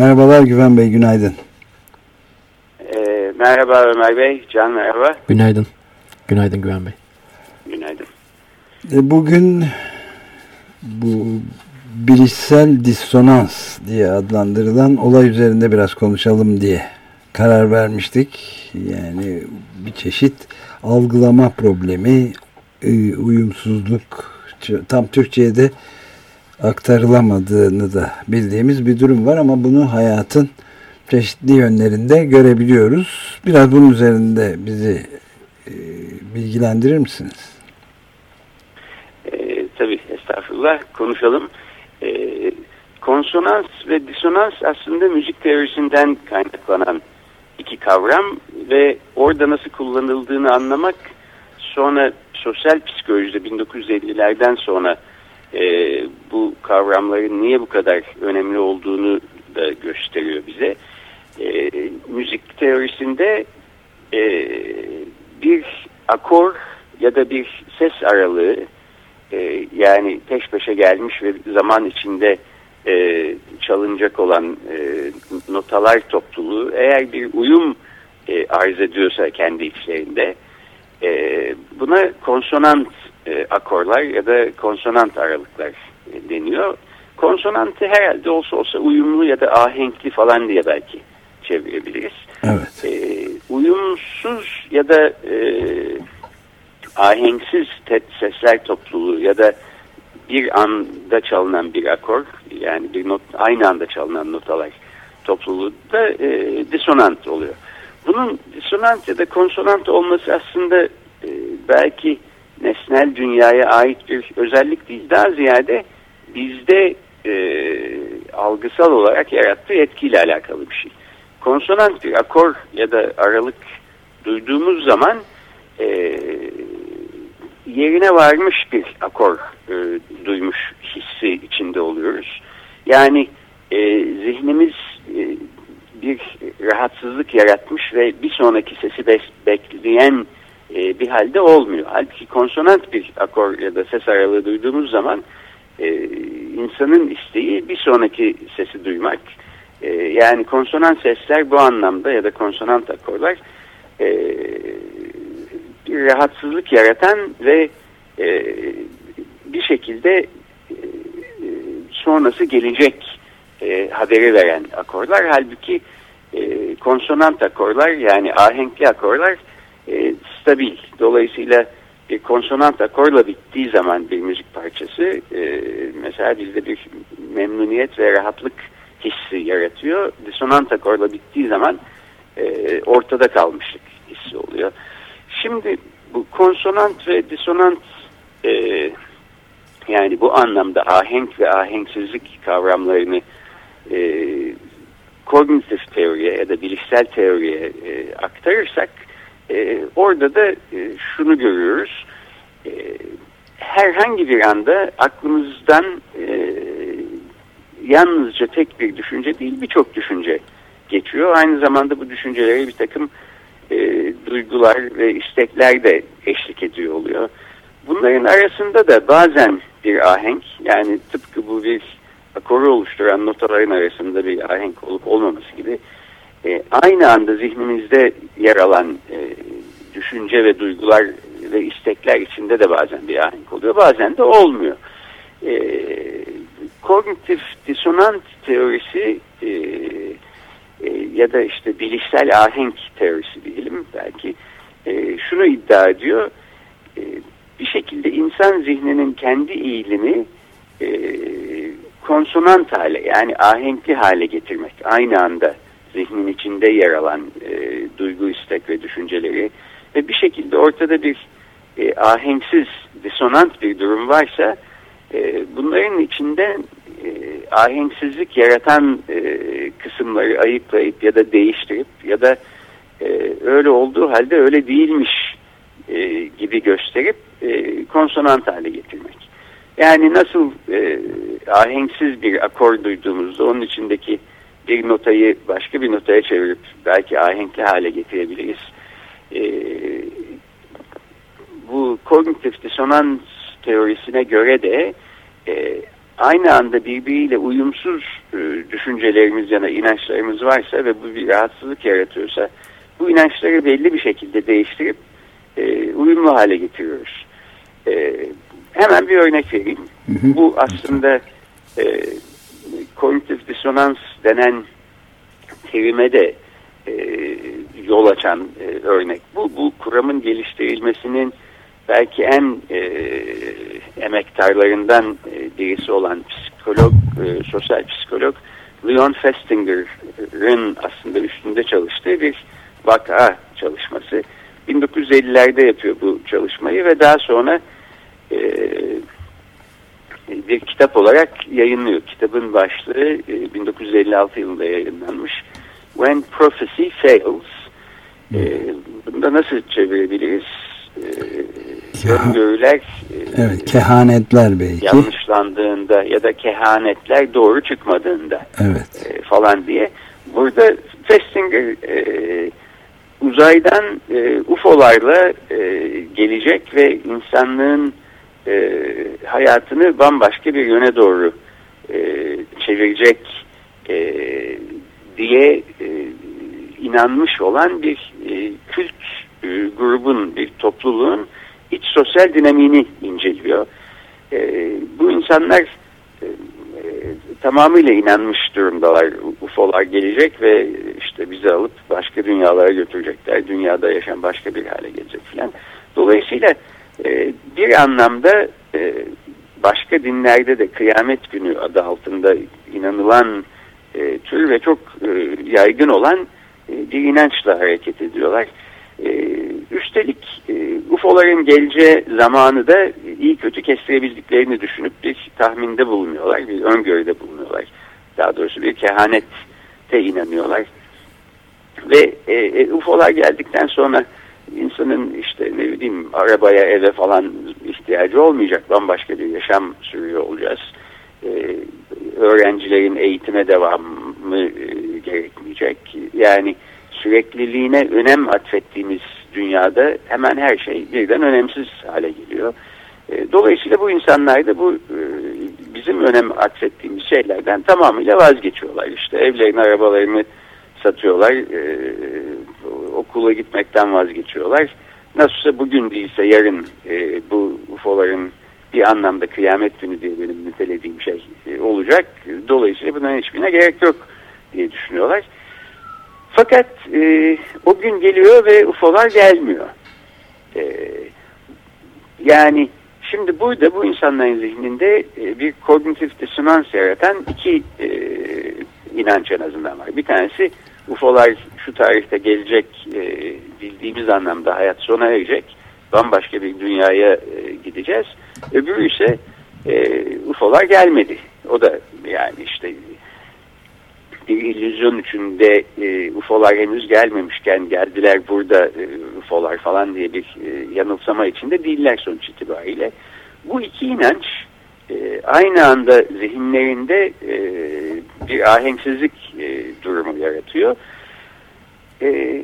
Merhabalar Güven Bey, günaydın. Ee, merhaba Ömer Bey, Can merhaba. Günaydın. Günaydın Güven Bey. Günaydın. E, bugün bu bilişsel dissonans diye adlandırılan olay üzerinde biraz konuşalım diye karar vermiştik. Yani bir çeşit algılama problemi, e, uyumsuzluk tam Türkçe'de aktarılamadığını da bildiğimiz bir durum var ama bunu hayatın çeşitli yönlerinde görebiliyoruz. Biraz bunun üzerinde bizi e, bilgilendirir misiniz? E, tabii estağfurullah konuşalım. E, konsonans ve disonans aslında müzik teorisinden kaynaklanan iki kavram ve orada nasıl kullanıldığını anlamak sonra sosyal psikolojide 1950'lerden sonra e, bu kavramların niye bu kadar önemli olduğunu da gösteriyor bize. E, müzik teorisinde e, bir akor ya da bir ses aralığı e, yani peş peşe gelmiş ve zaman içinde e, çalınacak olan e, notalar topluluğu eğer bir uyum e, arz ediyorsa kendi içlerinde e, buna konsonant e, akorlar ya da konsonant aralıklar e, deniyor. Konsonantı herhalde olsa olsa uyumlu ya da ahenkli falan diye belki çevirebiliriz. Evet. E, uyumsuz ya da e, ahenksiz sesler topluluğu ya da bir anda çalınan bir akor yani bir not aynı anda çalınan notalar topluluğu da e, disonant oluyor. Bunun disonant ya da konsonant olması aslında e, belki nesnel dünyaya ait bir özellik değil. Daha ziyade bizde e, algısal olarak yarattığı etkiyle alakalı bir şey. Konsonant bir akor ya da aralık duyduğumuz zaman e, yerine varmış bir akor e, duymuş hissi içinde oluyoruz. Yani e, zihnimiz e, bir rahatsızlık yaratmış ve bir sonraki sesi bekleyen e, bir halde olmuyor. Halbuki konsonant bir akor ya da ses aralığı duyduğumuz zaman e, insanın isteği bir sonraki sesi duymak. E, yani konsonant sesler bu anlamda ya da konsonant akorlar e, bir rahatsızlık yaratan ve e, bir şekilde e, sonrası gelecek e, haberi veren akorlar. Halbuki e, konsonant akorlar yani ahenkli akorlar e, stabil. Dolayısıyla bir konsonant akorla bittiği zaman bir müzik parçası e, mesela bizde bir memnuniyet ve rahatlık hissi yaratıyor. Disonant akorla bittiği zaman e, ortada kalmışlık hissi oluyor. Şimdi bu konsonant ve disonant e, yani bu anlamda ahenk ve ahenksizlik kavramlarını e, kognitif teoriye ya da bilişsel teoriye e, aktarırsak e, orada da e, şunu görüyoruz. E, herhangi bir anda aklımızdan e, yalnızca tek bir düşünce değil birçok düşünce geçiyor. Aynı zamanda bu düşüncelere bir takım e, duygular ve istekler de eşlik ediyor oluyor. Bunların arasında da bazen bir ahenk yani tıpkı bu bir akoru oluşturan notaların arasında bir ahenk olup olmaması gibi e, aynı anda zihnimizde yer alan e, düşünce ve duygular ve istekler içinde de bazen bir ahenk oluyor bazen de olmuyor. E, kognitif disonant teorisi e, e, ya da işte bilişsel ahenk teorisi diyelim belki e, şunu iddia ediyor e, bir şekilde insan zihninin kendi eğilimi e, konsonant hale yani ahenkli hale getirmek aynı anda zihnin içinde yer alan e, duygu, istek ve düşünceleri ve bir şekilde ortada bir e, ahenksiz, disonant bir durum varsa E, bunların içinde e, ahenksizlik yaratan e, kısımları ayıklayıp ya da değiştirip ya da e, öyle olduğu halde öyle değilmiş e, gibi gösterip e, konsonant hale getirmek. Yani nasıl e, ahenksiz bir akor duyduğumuzda onun içindeki bir notayı başka bir notaya çevirip belki ahenkli hale getirebiliriz. E, bu kognitif disonans teorisine göre de e, aynı anda birbiriyle uyumsuz e, düşüncelerimiz ya da inançlarımız varsa ve bu bir rahatsızlık yaratıyorsa bu inançları belli bir şekilde değiştirip e, uyumlu hale getiriyoruz. E, hemen bir örnek vereyim. Hı hı. Bu aslında e, kognitif disonans denen terime de e, yol açan e, örnek. Bu, bu kuramın geliştirilmesinin belki en e, emektarlarından e, birisi olan psikolog, e, sosyal psikolog Leon Festinger'ın aslında üstünde çalıştığı bir vaka çalışması. 1950'lerde yapıyor bu çalışmayı ve daha sonra e, bir kitap olarak yayınlıyor. Kitabın başlığı e, 1956 yılında yayınlanmış. When Prophecy Fails. E, bunu da nasıl çevirebiliriz? E, öngörüler e, evet, kehanetler belki. yanlışlandığında ya da kehanetler doğru çıkmadığında evet. e, falan diye. Burada Festinger e, uzaydan e, UFO'larla e, gelecek ve insanlığın e, hayatını bambaşka bir yöne doğru e, çevirecek e, diye e, inanmış olan bir e, kült e, grubun, bir topluluğun iç sosyal dinamiğini inceliyor. E, bu insanlar e, tamamıyla inanmış durumdalar. UFO'lar gelecek ve işte bizi alıp başka dünyalara götürecekler. Dünyada yaşam başka bir hale gelecek filan. Dolayısıyla bir anlamda e, başka dinlerde de kıyamet günü adı altında inanılan e, tür ve çok e, yaygın olan e, bir inançla hareket ediyorlar. E, üstelik e, UFO'ların geleceği zamanı da iyi kötü kestirebildiklerini düşünüp bir tahminde bulunuyorlar, bir öngörüde bulunuyorlar. Daha doğrusu bir kehanette inanıyorlar. Ve e, e, UFO'lar geldikten sonra insanın işte ne bileyim arabaya, eve falan ihtiyacı olmayacak. Bambaşka bir yaşam sürüyor olacağız. Ee, öğrencilerin eğitime devamı e, gerekmeyecek. Yani sürekliliğine önem atfettiğimiz dünyada hemen her şey birden önemsiz hale geliyor. E, dolayısıyla bu insanlar da bu e, bizim önem atfettiğimiz şeylerden tamamıyla vazgeçiyorlar. İşte evlerini, arabalarını satıyorlar. E, okula gitmekten vazgeçiyorlar. Nasılsa bugün değilse yarın e, bu UFO'ların bir anlamda kıyamet günü diye benim nitelediğim şey e, olacak. Dolayısıyla bunların hiçbirine gerek yok diye düşünüyorlar. Fakat e, o gün geliyor ve UFO'lar gelmiyor. E, yani şimdi burada bu insanların zihninde e, bir kognitif disonans yaratan iki e, inanç en azından var. Bir tanesi UFO'lar şu tarihte gelecek e, bildiğimiz anlamda hayat sona erecek. Bambaşka bir dünyaya e, gideceğiz. Öbürü ise e, UFO'lar gelmedi. O da yani işte bir illüzyon içinde e, UFO'lar henüz gelmemişken geldiler burada e, UFO'lar falan diye bir e, yanılsama içinde değiller sonuç itibariyle. Bu iki inanç e, aynı anda zihinlerinde e, bir ahenksizlik e, durumu yaratıyor. E,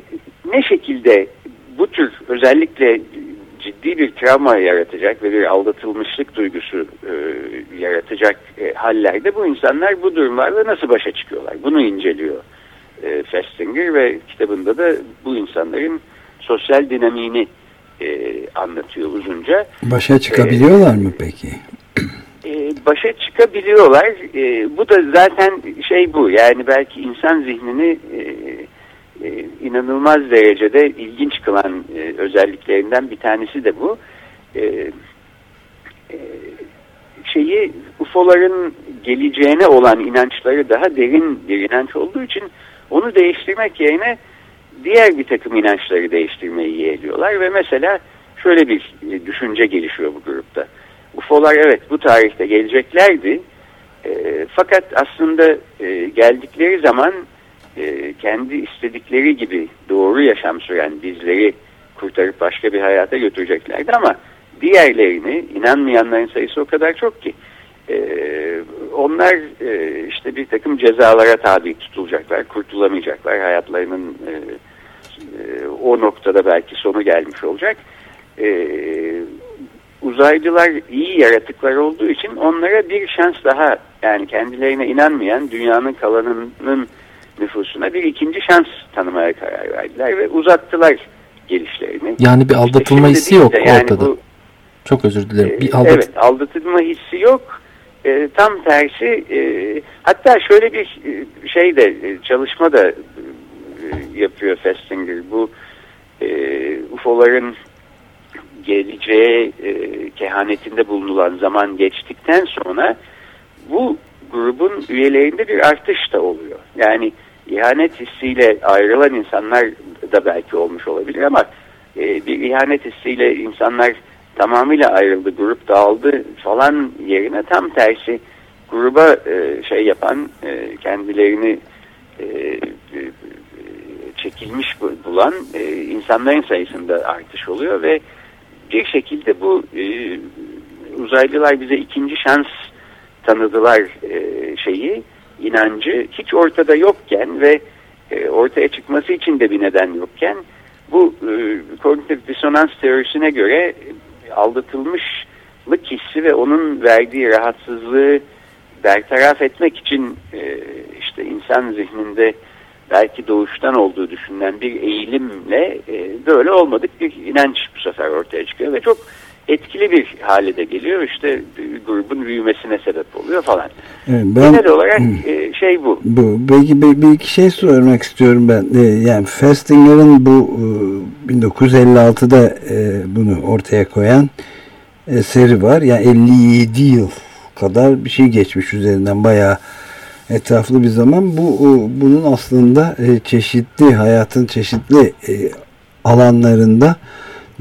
ne şekilde bu tür özellikle ciddi bir travma yaratacak ve bir aldatılmışlık duygusu e, yaratacak e, hallerde bu insanlar bu durumlarla nasıl başa çıkıyorlar? Bunu inceliyor e, Festinger ve kitabında da bu insanların sosyal dinamiğini e, anlatıyor uzunca. Başa çıkabiliyorlar e, mı peki? E, başa çıkabiliyorlar. E, bu da zaten şey bu yani belki insan zihnini e, e, inanılmaz derecede ilginç kılan e, özelliklerinden bir tanesi de bu. E, şeyi UFO'ların geleceğine olan inançları daha derin bir inanç olduğu için onu değiştirmek yerine diğer bir takım inançları değiştirmeyi yeğliyorlar ve mesela şöyle bir düşünce gelişiyor bu grupta. UFO'lar evet bu tarihte geleceklerdi. E, fakat aslında e, geldikleri zaman e, kendi istedikleri gibi doğru yaşam süren bizleri kurtarıp başka bir hayata götüreceklerdi ama diğerlerini inanmayanların sayısı o kadar çok ki e, onlar e, işte bir takım cezalara tabi tutulacaklar, kurtulamayacaklar. Hayatlarının o noktada belki sonu gelmiş olacak. E, uzaylılar iyi yaratıklar olduğu için onlara bir şans daha yani kendilerine inanmayan dünyanın kalanının nüfusuna bir ikinci şans tanımaya karar verdiler ve uzattılar gelişlerini. Yani bir aldatılma işte hissi yok yani ortada. Bu, Çok özür dilerim. Bir aldat evet aldatılma hissi yok. E, tam tersi e, hatta şöyle bir e, şey de e, çalışma da e, yapıyor Festinger. Bu e, UFO'ların geleceğe e, kehanetinde bulunulan zaman geçtikten sonra bu grubun üyelerinde bir artış da oluyor. Yani ihanet hissiyle ayrılan insanlar da belki olmuş olabilir ama e, bir ihanet hissiyle insanlar tamamıyla ayrıldı, grup dağıldı falan yerine tam tersi gruba e, şey yapan, e, kendilerini e, e, çekilmiş bulan e, insanların sayısında artış oluyor ve bir şekilde bu e, uzaylılar bize ikinci şans tanıdılar e, şeyi, inancı hiç ortada yokken ve e, ortaya çıkması için de bir neden yokken bu e, kognitif disonans teorisine göre aldatılmışlık hissi ve onun verdiği rahatsızlığı bertaraf etmek için e, işte insan zihninde belki doğuştan olduğu düşünülen bir eğilimle e, böyle olmadık bir inanç bu sefer ortaya çıkıyor ve çok etkili bir hale de geliyor. İşte grubun büyümesine sebep oluyor falan. Evet, ben, Genel olarak e, şey bu. bu. Belki bir, bir iki şey sormak istiyorum ben. E, yani Festinger'ın bu e, 1956'da e, bunu ortaya koyan eseri var. Yani 57 yıl kadar bir şey geçmiş üzerinden bayağı etraflı bir zaman. Bu bunun aslında e, çeşitli hayatın çeşitli e, alanlarında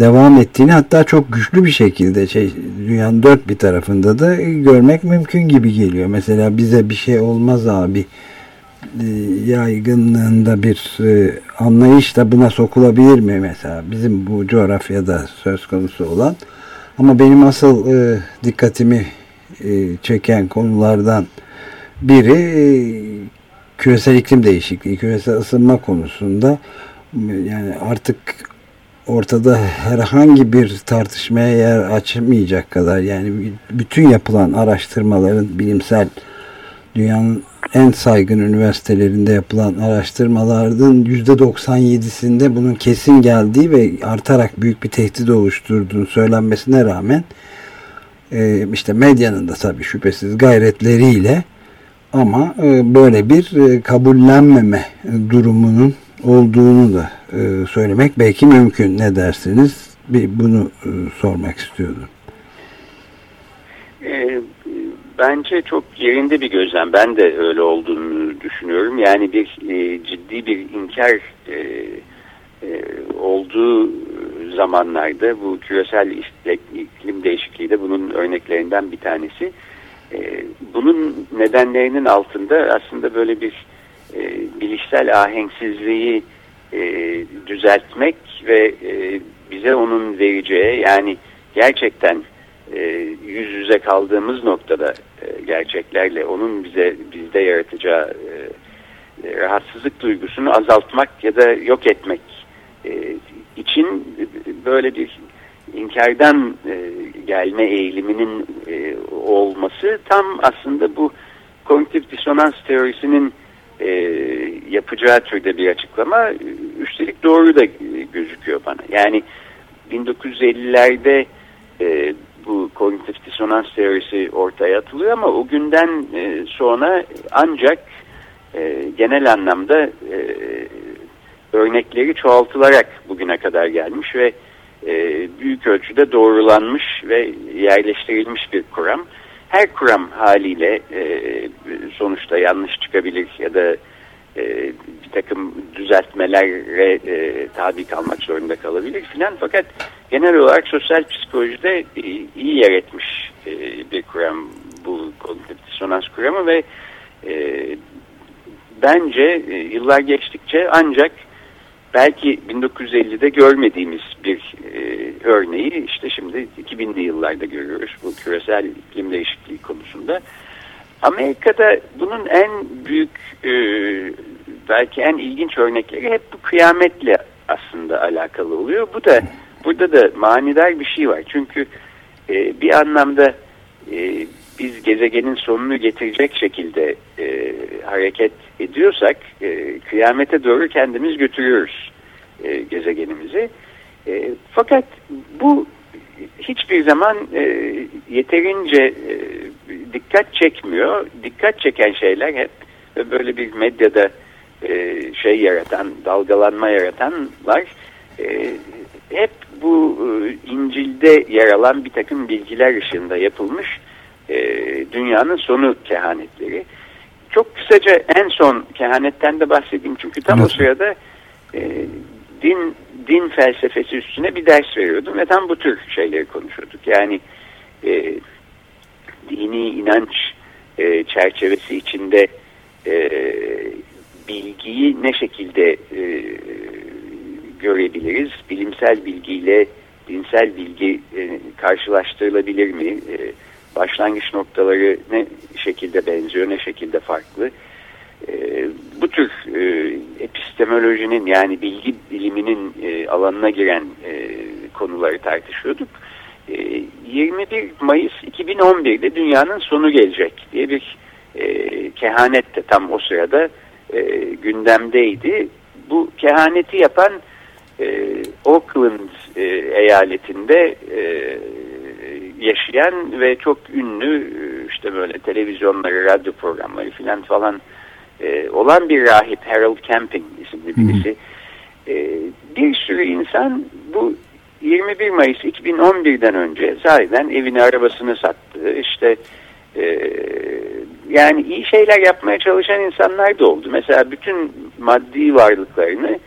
devam ettiğini hatta çok güçlü bir şekilde şey, dünyanın dört bir tarafında da görmek mümkün gibi geliyor. Mesela bize bir şey olmaz abi. E, yaygınlığında bir e, anlayış da buna sokulabilir mi mesela? Bizim bu coğrafyada söz konusu olan. Ama benim asıl e, dikkatimi çeken konulardan biri küresel iklim değişikliği küresel ısınma konusunda yani artık ortada herhangi bir tartışmaya yer açmayacak kadar yani bütün yapılan araştırmaların bilimsel dünyanın en saygın üniversitelerinde yapılan araştırmaların %97'sinde bunun kesin geldiği ve artarak büyük bir tehdit oluşturduğunu söylenmesine rağmen e, işte medyanın da tabii şüphesiz gayretleriyle ama e, böyle bir e, kabullenmeme durumunun olduğunu da e, söylemek belki mümkün. Ne dersiniz? Bir bunu e, sormak istiyordum. E, bence çok yerinde bir gözlem. Ben de öyle olduğunu düşünüyorum. Yani bir ciddi bir inkar e, olduğu zamanlarda bu küresel iklim değişikliği de bunun örneklerinden bir tanesi. Bunun nedenlerinin altında aslında böyle bir e, bilişsel ahenksizliği e, düzeltmek ve e, bize onun vereceği yani gerçekten e, yüz yüze kaldığımız noktada e, gerçeklerle onun bize bizde yaratacağı e, e rahatsızlık duygusunu azaltmak ya da yok etmek e, için böyle bir inkardan e, gelme eğiliminin e, olması tam aslında bu kognitif disonans teorisinin e, yapacağı türde bir açıklama üstelik doğru da gözüküyor bana. Yani 1950'lerde e, bu kognitif disonans teorisi ortaya atılıyor ama o günden e, sonra ancak e, genel anlamda e, örnekleri çoğaltılarak bugüne kadar gelmiş ve e, büyük ölçüde doğrulanmış ve yerleştirilmiş bir kuram her kuram haliyle e, sonuçta yanlış çıkabilir ya da e, bir takım düzeltmelere e, tabi kalmak zorunda kalabilir filan. Fakat genel olarak sosyal psikolojide e, iyi yer etmiş e, bir kuram bu kognitif disonans kuramı ve e, bence e, yıllar geçtikçe ancak belki 1950'de görmediğimiz bir e, örneği işte şimdi 2000'li yıllarda görüyoruz bu küresel iklim değişikliği konusunda. Amerika'da bunun en büyük e, belki en ilginç örnekleri hep bu kıyametle aslında alakalı oluyor. Bu da burada da manidar bir şey var. Çünkü e, bir anlamda e, biz gezegenin sonunu getirecek şekilde e, hareket ediyorsak e, kıyamete doğru kendimiz götürüyoruz e, gezegenimizi. E, fakat bu hiçbir zaman e, yeterince e, dikkat çekmiyor. Dikkat çeken şeyler hep böyle bir medyada e, şey yaratan, dalgalanma yaratanlar e, hep bu e, İncil'de yer alan bir takım bilgiler ışığında yapılmış e, dünyanın sonu kehanetleri. Çok kısaca en son kehanetten de bahsedeyim çünkü tam evet. o sırada e, din din felsefesi üstüne bir ders veriyordum ve tam bu tür şeyleri konuşuyorduk. Yani e, dini inanç e, çerçevesi içinde e, bilgiyi ne şekilde e, görebiliriz? Bilimsel bilgiyle dinsel bilgi e, karşılaştırılabilir mi? E, başlangıç noktaları ne şekilde benziyor, ne şekilde farklı? E, bu tür e, epistemolojinin yani bilgi biliminin e, alanına giren e, konuları tartışıyorduk. E, 21 Mayıs 2011'de dünyanın sonu gelecek diye bir e, kehanet de tam o sırada e, gündemdeydi. Bu kehaneti yapan e, Oakland e, eyaletinde e, yaşayan ve çok ünlü e, işte böyle televizyonları, radyo programları filan falan e, olan bir rahip Harold Camping isimli birisi. E, bir sürü insan bu 21 Mayıs 2011'den önce zaten evini arabasını sattı. İşte e, yani iyi şeyler yapmaya çalışan insanlar da oldu. Mesela bütün maddi varlıklarını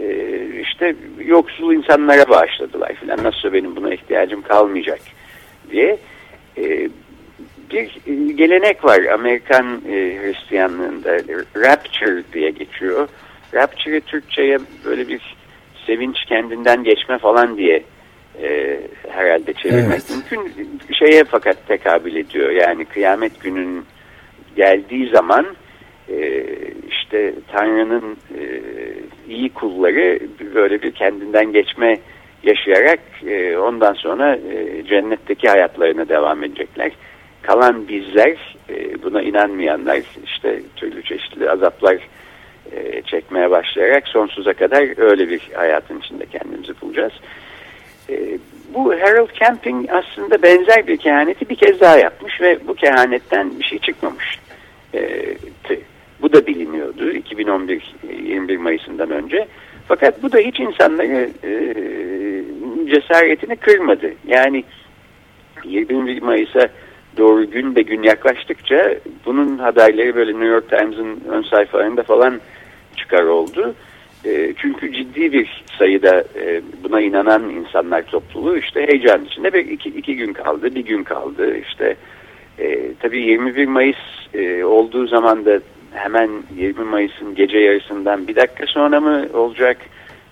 e, işte yoksul insanlara bağışladılar filan. Nasılsa benim buna ihtiyacım kalmayacak diye. E, bir gelenek var Amerikan e, Hristiyanlığında Rapture diye geçiyor. Rapture'ı Türkçe'ye böyle bir sevinç kendinden geçme falan diye e, herhalde çevirmek evet. mümkün. Şeye fakat tekabül ediyor. Yani kıyamet günün geldiği zaman e, işte Tanrı'nın e, iyi kulları böyle bir kendinden geçme yaşayarak e, ondan sonra e, cennetteki hayatlarına devam edecekler. Kalan bizler e, buna inanmayanlar işte türlü çeşitli azaplar e, çekmeye başlayarak sonsuza kadar öyle bir hayatın içinde kendimizi bulacağız. E, bu Harold Camping aslında benzer bir kehaneti bir kez daha yapmış ve bu kehanetten bir şey çıkmamış. E, bu da biliniyordu 2011 21 Mayıs'ından önce. Fakat bu da hiç insanları e, cesaretini kırmadı. Yani 21 Mayıs'a doğru gün be gün yaklaştıkça bunun haberleri böyle New York Times'ın ön sayfalarında falan çıkar oldu. E, çünkü ciddi bir sayıda e, buna inanan insanlar topluluğu işte heyecan içinde bir iki, iki gün kaldı, bir gün kaldı. İşte e, tabii 21 Mayıs e, olduğu zaman da hemen 20 Mayıs'ın gece yarısından bir dakika sonra mı olacak?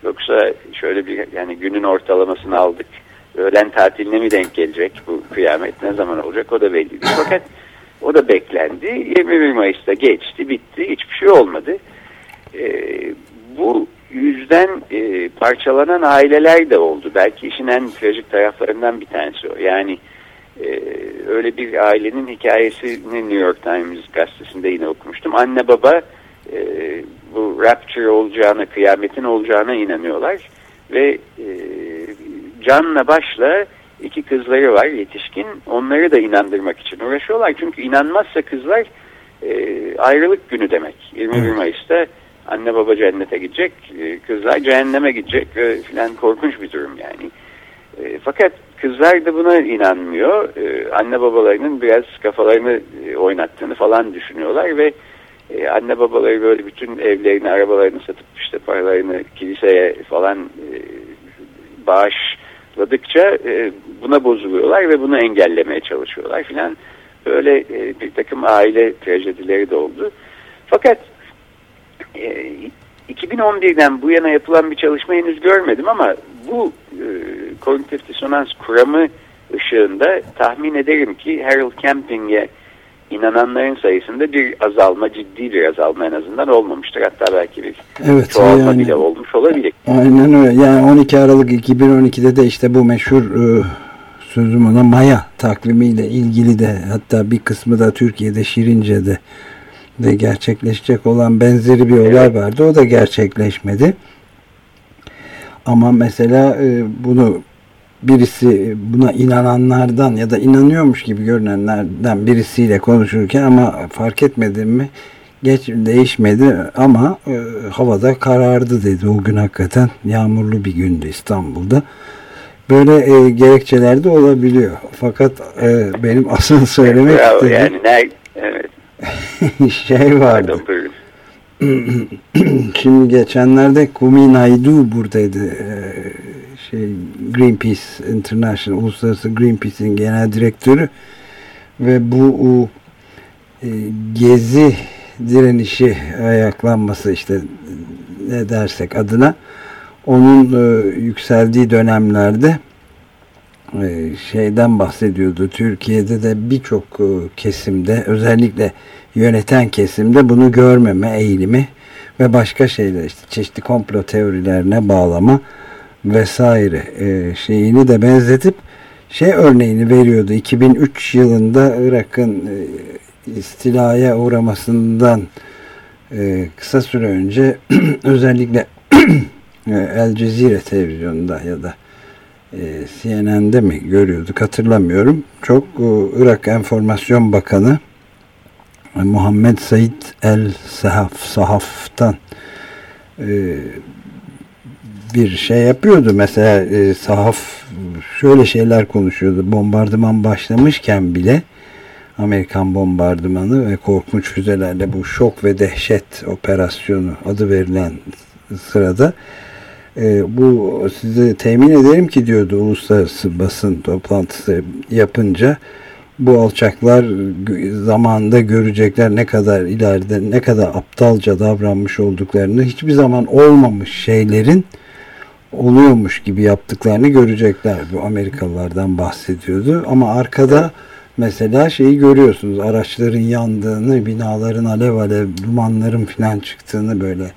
Yoksa şöyle bir yani günün ortalamasını aldık. Öğlen tatiline mi denk gelecek bu kıyamet ne zaman olacak o da belli değil. Fakat o da beklendi. 21 Mayıs'ta geçti bitti hiçbir şey olmadı. Ee, bu yüzden e, parçalanan aileler de oldu. Belki işin en trajik taraflarından bir tanesi o. Yani e, öyle bir ailenin hikayesini New York Times gazetesinde yine okumuştum. Anne baba e, bu rapture olacağına, kıyametin olacağına inanıyorlar. Ve e, canla başla iki kızları var yetişkin. Onları da inandırmak için uğraşıyorlar. Çünkü inanmazsa kızlar e, ayrılık günü demek. 21 Mayıs'ta anne baba cennete gidecek, e, kızlar cehenneme gidecek e, filan korkunç bir durum yani. E, fakat kızlar da buna inanmıyor. E, anne babalarının biraz kafalarını e, oynattığını falan düşünüyorlar ve e, anne babaları böyle bütün evlerini, arabalarını satıp işte paralarını kiliseye falan e, bağış açıkladıkça e, buna bozuluyorlar ve bunu engellemeye çalışıyorlar filan. Böyle e, bir takım aile trajedileri de oldu. Fakat e, 2011'den bu yana yapılan bir çalışma henüz görmedim ama bu e, kognitif disonans kuramı ışığında tahmin ederim ki Harold Camping'e inananların sayısında bir azalma, ciddi bir azalma en azından olmamıştır. Hatta belki bir Evet, çoğalma yani- bile olmuş olabilir. Aynen öyle. Yani 12 Aralık 2012'de de işte bu meşhur e, sözüm ona Maya takvimiyle ilgili de hatta bir kısmı da Türkiye'de Şirince'de de gerçekleşecek olan benzeri bir olay vardı. O da gerçekleşmedi. Ama mesela e, bunu birisi buna inananlardan ya da inanıyormuş gibi görünenlerden birisiyle konuşurken ama fark etmedim mi geç değişmedi ama e, havada karardı dedi o gün hakikaten yağmurlu bir gündü İstanbul'da. Böyle e, gerekçeler de olabiliyor. Fakat e, benim asıl söylemek istediğim yani şey vardı. Şimdi geçenlerde Kumi Naidu buradaydı. Ee, şey Greenpeace International Uluslararası Greenpeace'in genel direktörü ve bu o, e, gezi direnişi ayaklanması işte ne dersek adına onun e, yükseldiği dönemlerde e, şeyden bahsediyordu. Türkiye'de de birçok e, kesimde özellikle yöneten kesimde bunu görmeme eğilimi ve başka şeyler işte çeşitli komplo teorilerine bağlama vesaire e, şeyini de benzetip şey örneğini veriyordu. 2003 yılında Irak'ın e, istilaya uğramasından e, kısa süre önce özellikle e, El Cezire televizyonunda ya da e, CNN'de mi görüyorduk hatırlamıyorum. Çok e, Irak Enformasyon Bakanı e, Muhammed Said El Sahaf Sahaf'tan e, bir şey yapıyordu. Mesela sahaf şöyle şeyler konuşuyordu. Bombardıman başlamışken bile Amerikan bombardımanı ve korkunç füzelerle bu şok ve dehşet operasyonu adı verilen sırada e, bu size temin ederim ki diyordu uluslararası basın toplantısı yapınca bu alçaklar zamanında görecekler ne kadar ileride ne kadar aptalca davranmış olduklarını hiçbir zaman olmamış şeylerin oluyormuş gibi yaptıklarını görecekler. Bu Amerikalılardan bahsediyordu. Ama arkada mesela şeyi görüyorsunuz. Araçların yandığını, binaların alev alev dumanların filan çıktığını böyle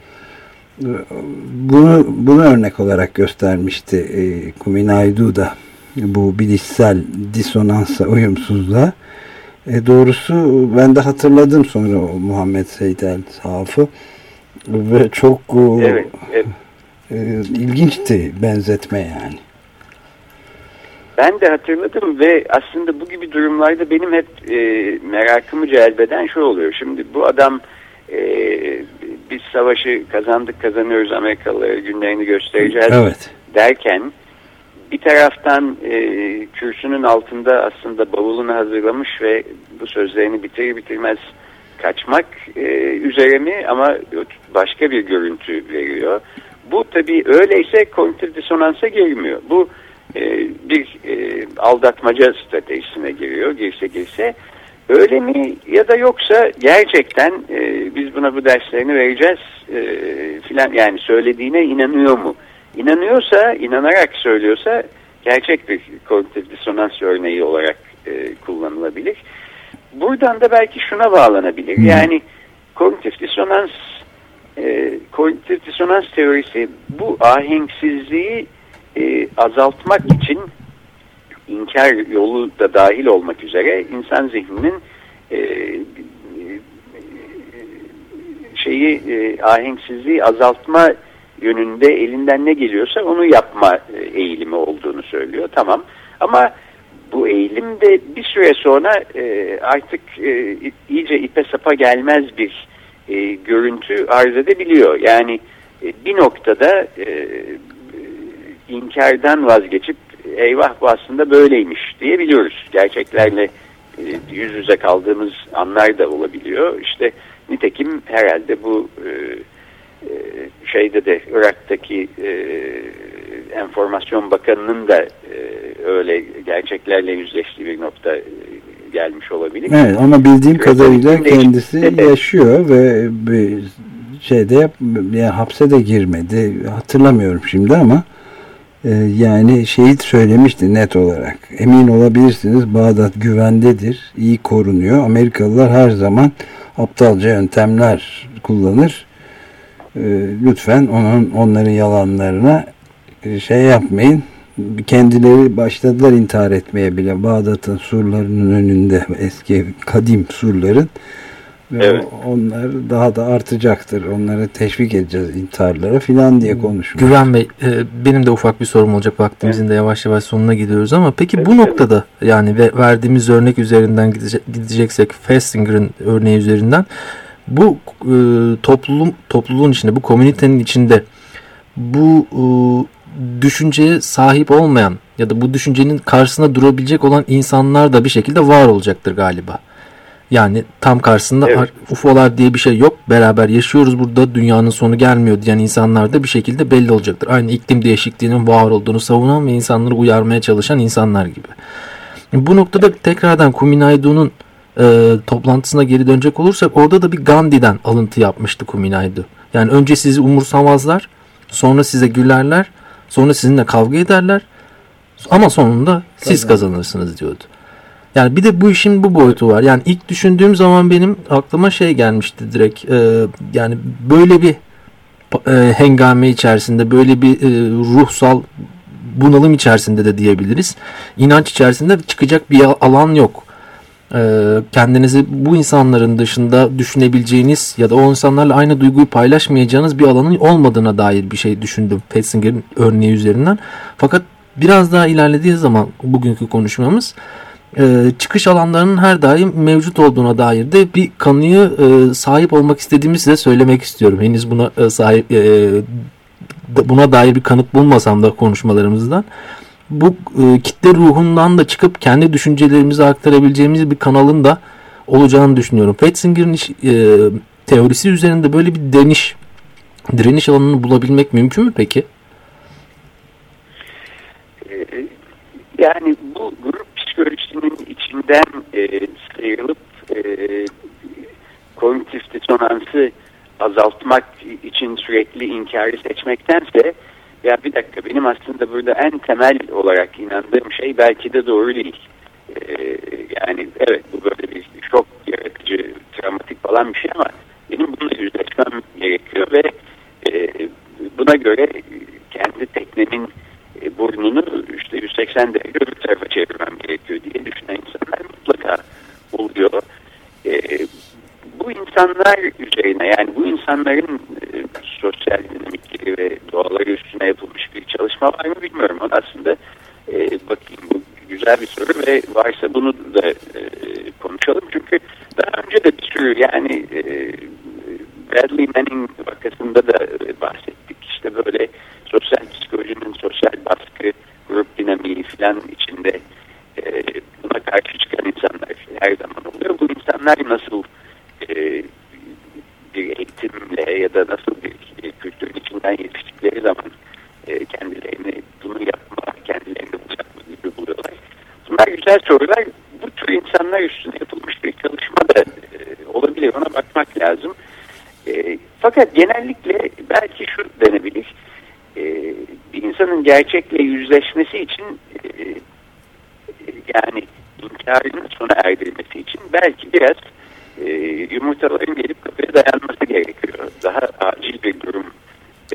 bunu, bunu örnek olarak göstermişti e, Kuminaydu da bu bilişsel disonansa uyumsuzluğa. E, doğrusu ben de hatırladım sonra o Muhammed Seyit El Saf'ı ve çok e, Evet, evet. e, ilginçti benzetme yani. Ben de hatırladım ve aslında bu gibi durumlarda benim hep e, merakımı celbeden şu oluyor. Şimdi bu adam e, biz savaşı kazandık kazanıyoruz Amerikalılara günlerini göstereceğiz Evet. derken bir taraftan e, kürsünün altında aslında bavulunu hazırlamış ve bu sözlerini bitirir bitirmez kaçmak e, üzere mi ama başka bir görüntü veriyor. Bu tabii öyleyse kognitif disonansa girmiyor. Bu e, bir e, aldatmaca stratejisine giriyor, girse girse. Öyle mi ya da yoksa gerçekten e, biz buna bu derslerini vereceğiz e, filan yani söylediğine inanıyor mu? İnanıyorsa, inanarak söylüyorsa gerçek bir kognitif disonans örneği olarak e, kullanılabilir. Buradan da belki şuna bağlanabilir. Yani kognitif disonans e, kognitif disonans teorisi bu ahenksizliği e, azaltmak için inkar yolu da dahil olmak üzere insan zihninin e, şeyi e, ahenksizliği azaltma yönünde elinden ne geliyorsa onu yapma e, eğilimi olduğunu söylüyor. Tamam ama bu eğilim de bir süre sonra e, artık e, iyice ipe sapa gelmez bir e, görüntü arz edebiliyor. Yani e, bir noktada e, inkardan vazgeçip eyvah bu aslında böyleymiş diyebiliyoruz. Gerçeklerle e, yüz yüze kaldığımız anlar da olabiliyor. İşte nitekim herhalde bu e, e, şeyde de Irak'taki enformasyon bakanının da e, böyle gerçeklerle yüzleştiği bir nokta gelmiş olabilir. Evet ama bildiğim Küresel kadarıyla kendisi de- yaşıyor ve bir şeyde yani hapse de girmedi. Hatırlamıyorum şimdi ama yani şeyi söylemişti net olarak. Emin olabilirsiniz Bağdat güvendedir. iyi korunuyor. Amerikalılar her zaman aptalca yöntemler kullanır. E, lütfen onun onların yalanlarına e, şey yapmayın. Kendileri başladılar intihar etmeye bile. Bağdat'ın surlarının önünde eski kadim surların Evet. onlar daha da artacaktır. Onları teşvik edeceğiz intiharlara filan diye konuşmuş. Güven Bey e, benim de ufak bir sorum olacak vaktimizin de yavaş yavaş sonuna gidiyoruz ama peki bu Evet, noktada yani ve verdiğimiz örnek üzerinden gidecek, gideceksek Festinger'ın örneği üzerinden bu e, toplum topluluğun içinde bu komünitenin içinde bu e, düşünceye sahip olmayan ya da bu düşüncenin karşısında durabilecek olan insanlar da bir şekilde var olacaktır galiba. Yani tam karşısında Evet. ar- UFO'lar diye bir şey yok. Beraber yaşıyoruz burada dünyanın sonu gelmiyor diyen insanlar da bir şekilde belli olacaktır. Aynı iklim değişikliğinin var olduğunu savunan ve insanları uyarmaya çalışan insanlar gibi. Bu noktada tekrardan Kuminaidu'nun e, toplantısına geri dönecek olursak orada da bir Gandhi'den alıntı yapmıştı Kuminaidu. Yani önce sizi umursamazlar, sonra size gülerler, sonra sizinle kavga ederler ama sonunda siz Kazanır. kazanırsınız diyordu. Yani bir de bu işin bu boyutu var. Yani ilk düşündüğüm zaman benim aklıma şey gelmişti direkt. e, yani böyle bir e, hengame içerisinde, böyle bir e, ruhsal bunalım içerisinde de diyebiliriz. İnanç içerisinde çıkacak bir alan yok. E, kendinizi bu insanların dışında düşünebileceğiniz ya da o insanlarla aynı duyguyu paylaşmayacağınız bir alanın olmadığına dair bir şey düşündüm Fetzinger'in örneği üzerinden. Fakat biraz daha ilerlediği zaman bugünkü konuşmamız e, çıkış alanlarının her daim mevcut olduğuna dair de bir kanıya e, sahip olmak istediğimi size söylemek istiyorum. Henüz buna e, sahip e, buna dair bir kanıt bulmasam da konuşmalarımızdan bu e, kitle ruhundan da çıkıp kendi düşüncelerimizi aktarabileceğimiz bir kanalın da olacağını düşünüyorum. Fetzinger'in e, teorisi üzerinde böyle bir deniş direniş alanını bulabilmek mümkün mü peki? Ee, Yani bu grup psikolojisinin içinden e, sıyrılıp e, kognitif disonansı azaltmak için sürekli inkarı seçmektense ya bir dakika benim aslında burada en temel olarak inandığım şey belki de doğru değil. Ee, yani evet bu böyle bir şok yaratıcı, travmatik falan bir şey ama benim bununla yüzleşmem gerekiyor ve e, buna göre kendi teknemin e, burnunu işte 180 derece öbür tarafa çevirmem gerekiyor diye düşünen insanlar mutlaka oluyor. E, bu insanlar üzerine yani bu insanların e, sosyal dinamikleri ve doğaları üstüne yapılmış bir çalışma var mı bilmiyorum. Ama aslında e, bakayım bu güzel bir soru ve varsa bunu da e, konuşalım. Çünkü daha önce de bir sürü yani e, Bradley Manning vakasında da e, bahsettik. İşte böyle sosyal psikolojinin sosyal baskı, grup dinamiği falan içinde e, buna karşı çıkan insanlar her zaman oluyor. Bu insanlar nasıl e, bir eğitimle ya da nasıl bir e, kültürün içinden yetiştikleri zaman e, kendilerini bunu yapma, kendilerini bu yapma gibi buluyorlar. Bunlar güzel sorular. Bu tür insanlar üstüne yapılmış bir çalışma da e, olabilir. Ona bakmak lazım. E, fakat genellikle belki şu denebilir. E, bir insanın gerçekle yüzleşmesi için e, yani inkarını sona erdirmesi için belki biraz e, yumurtaların gelip kapıya dayanması gerekiyor. Daha acil bir durum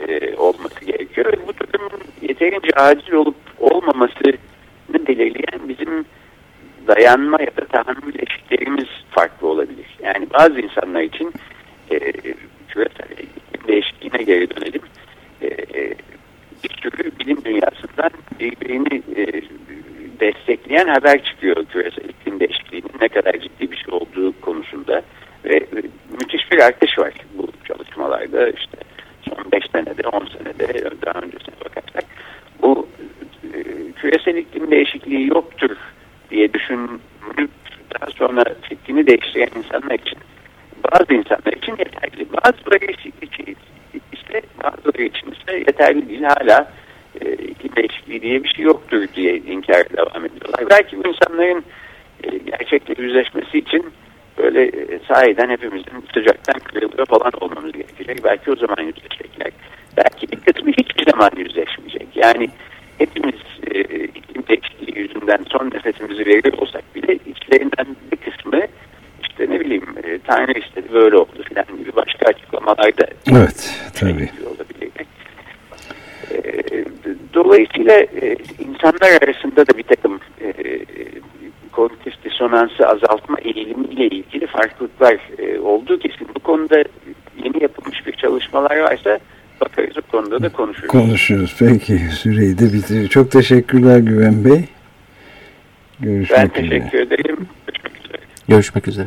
e, olması gerekiyor. Ve bu durumun yeterince acil olup olmamasını belirleyen bizim dayanma ya da tahammül. Yani bazı insanlar için e, değişikliğine geri dönelim. E, bir sürü bilim dünyasından birbirini e, destekleyen haber çıkıyor küresel iklim değişikliğinin ne kadar ciddi bir şey olduğu konusunda ve e, müthiş bir artış var bu çalışmalarda işte son 5 senede 10 senede daha öncesine bakarsak bu e, küresel iklim değişikliği yoktur diye düşünüp daha sonra fikrini değiştiren insanlar için bazı insanlar için yeterli. Bazıları için ise bazıları için ise yeterli değil. Hala e, değişikliği diye bir şey yoktur diye inkar devam ediyorlar. Belki bu insanların e, gerçekle yüzleşmesi için böyle e, sahiden hepimizin sıcaktan kırılıyor falan olmamız gerekecek. Belki o zaman yüzleşecekler. Belki bir kısmı hiçbir zaman yüzleşmeyecek. Yani hepimiz e, iklim değişikliği yüzünden son nefesimizi veriyor olsak bile içlerinden bir kısmı işte ne bileyim e, Tanrı istedi böyle oldu filan gibi başka açıklamalar da evet, tabii. olabilir. E, dolayısıyla e, insanlar arasında da bir takım e, kognitif disonansı azaltma eğilimiyle ilgili farklılıklar e, olduğu kesin. Bu konuda yeni yapılmış bir çalışmalar varsa bakarız o konuda da konuşuruz. Konuşuruz. Peki süreyi de bitiriyor. Çok teşekkürler Güven Bey. Görüşmek ben teşekkür üzere. ederim. Görüşmek üzere. Görüşmek üzere.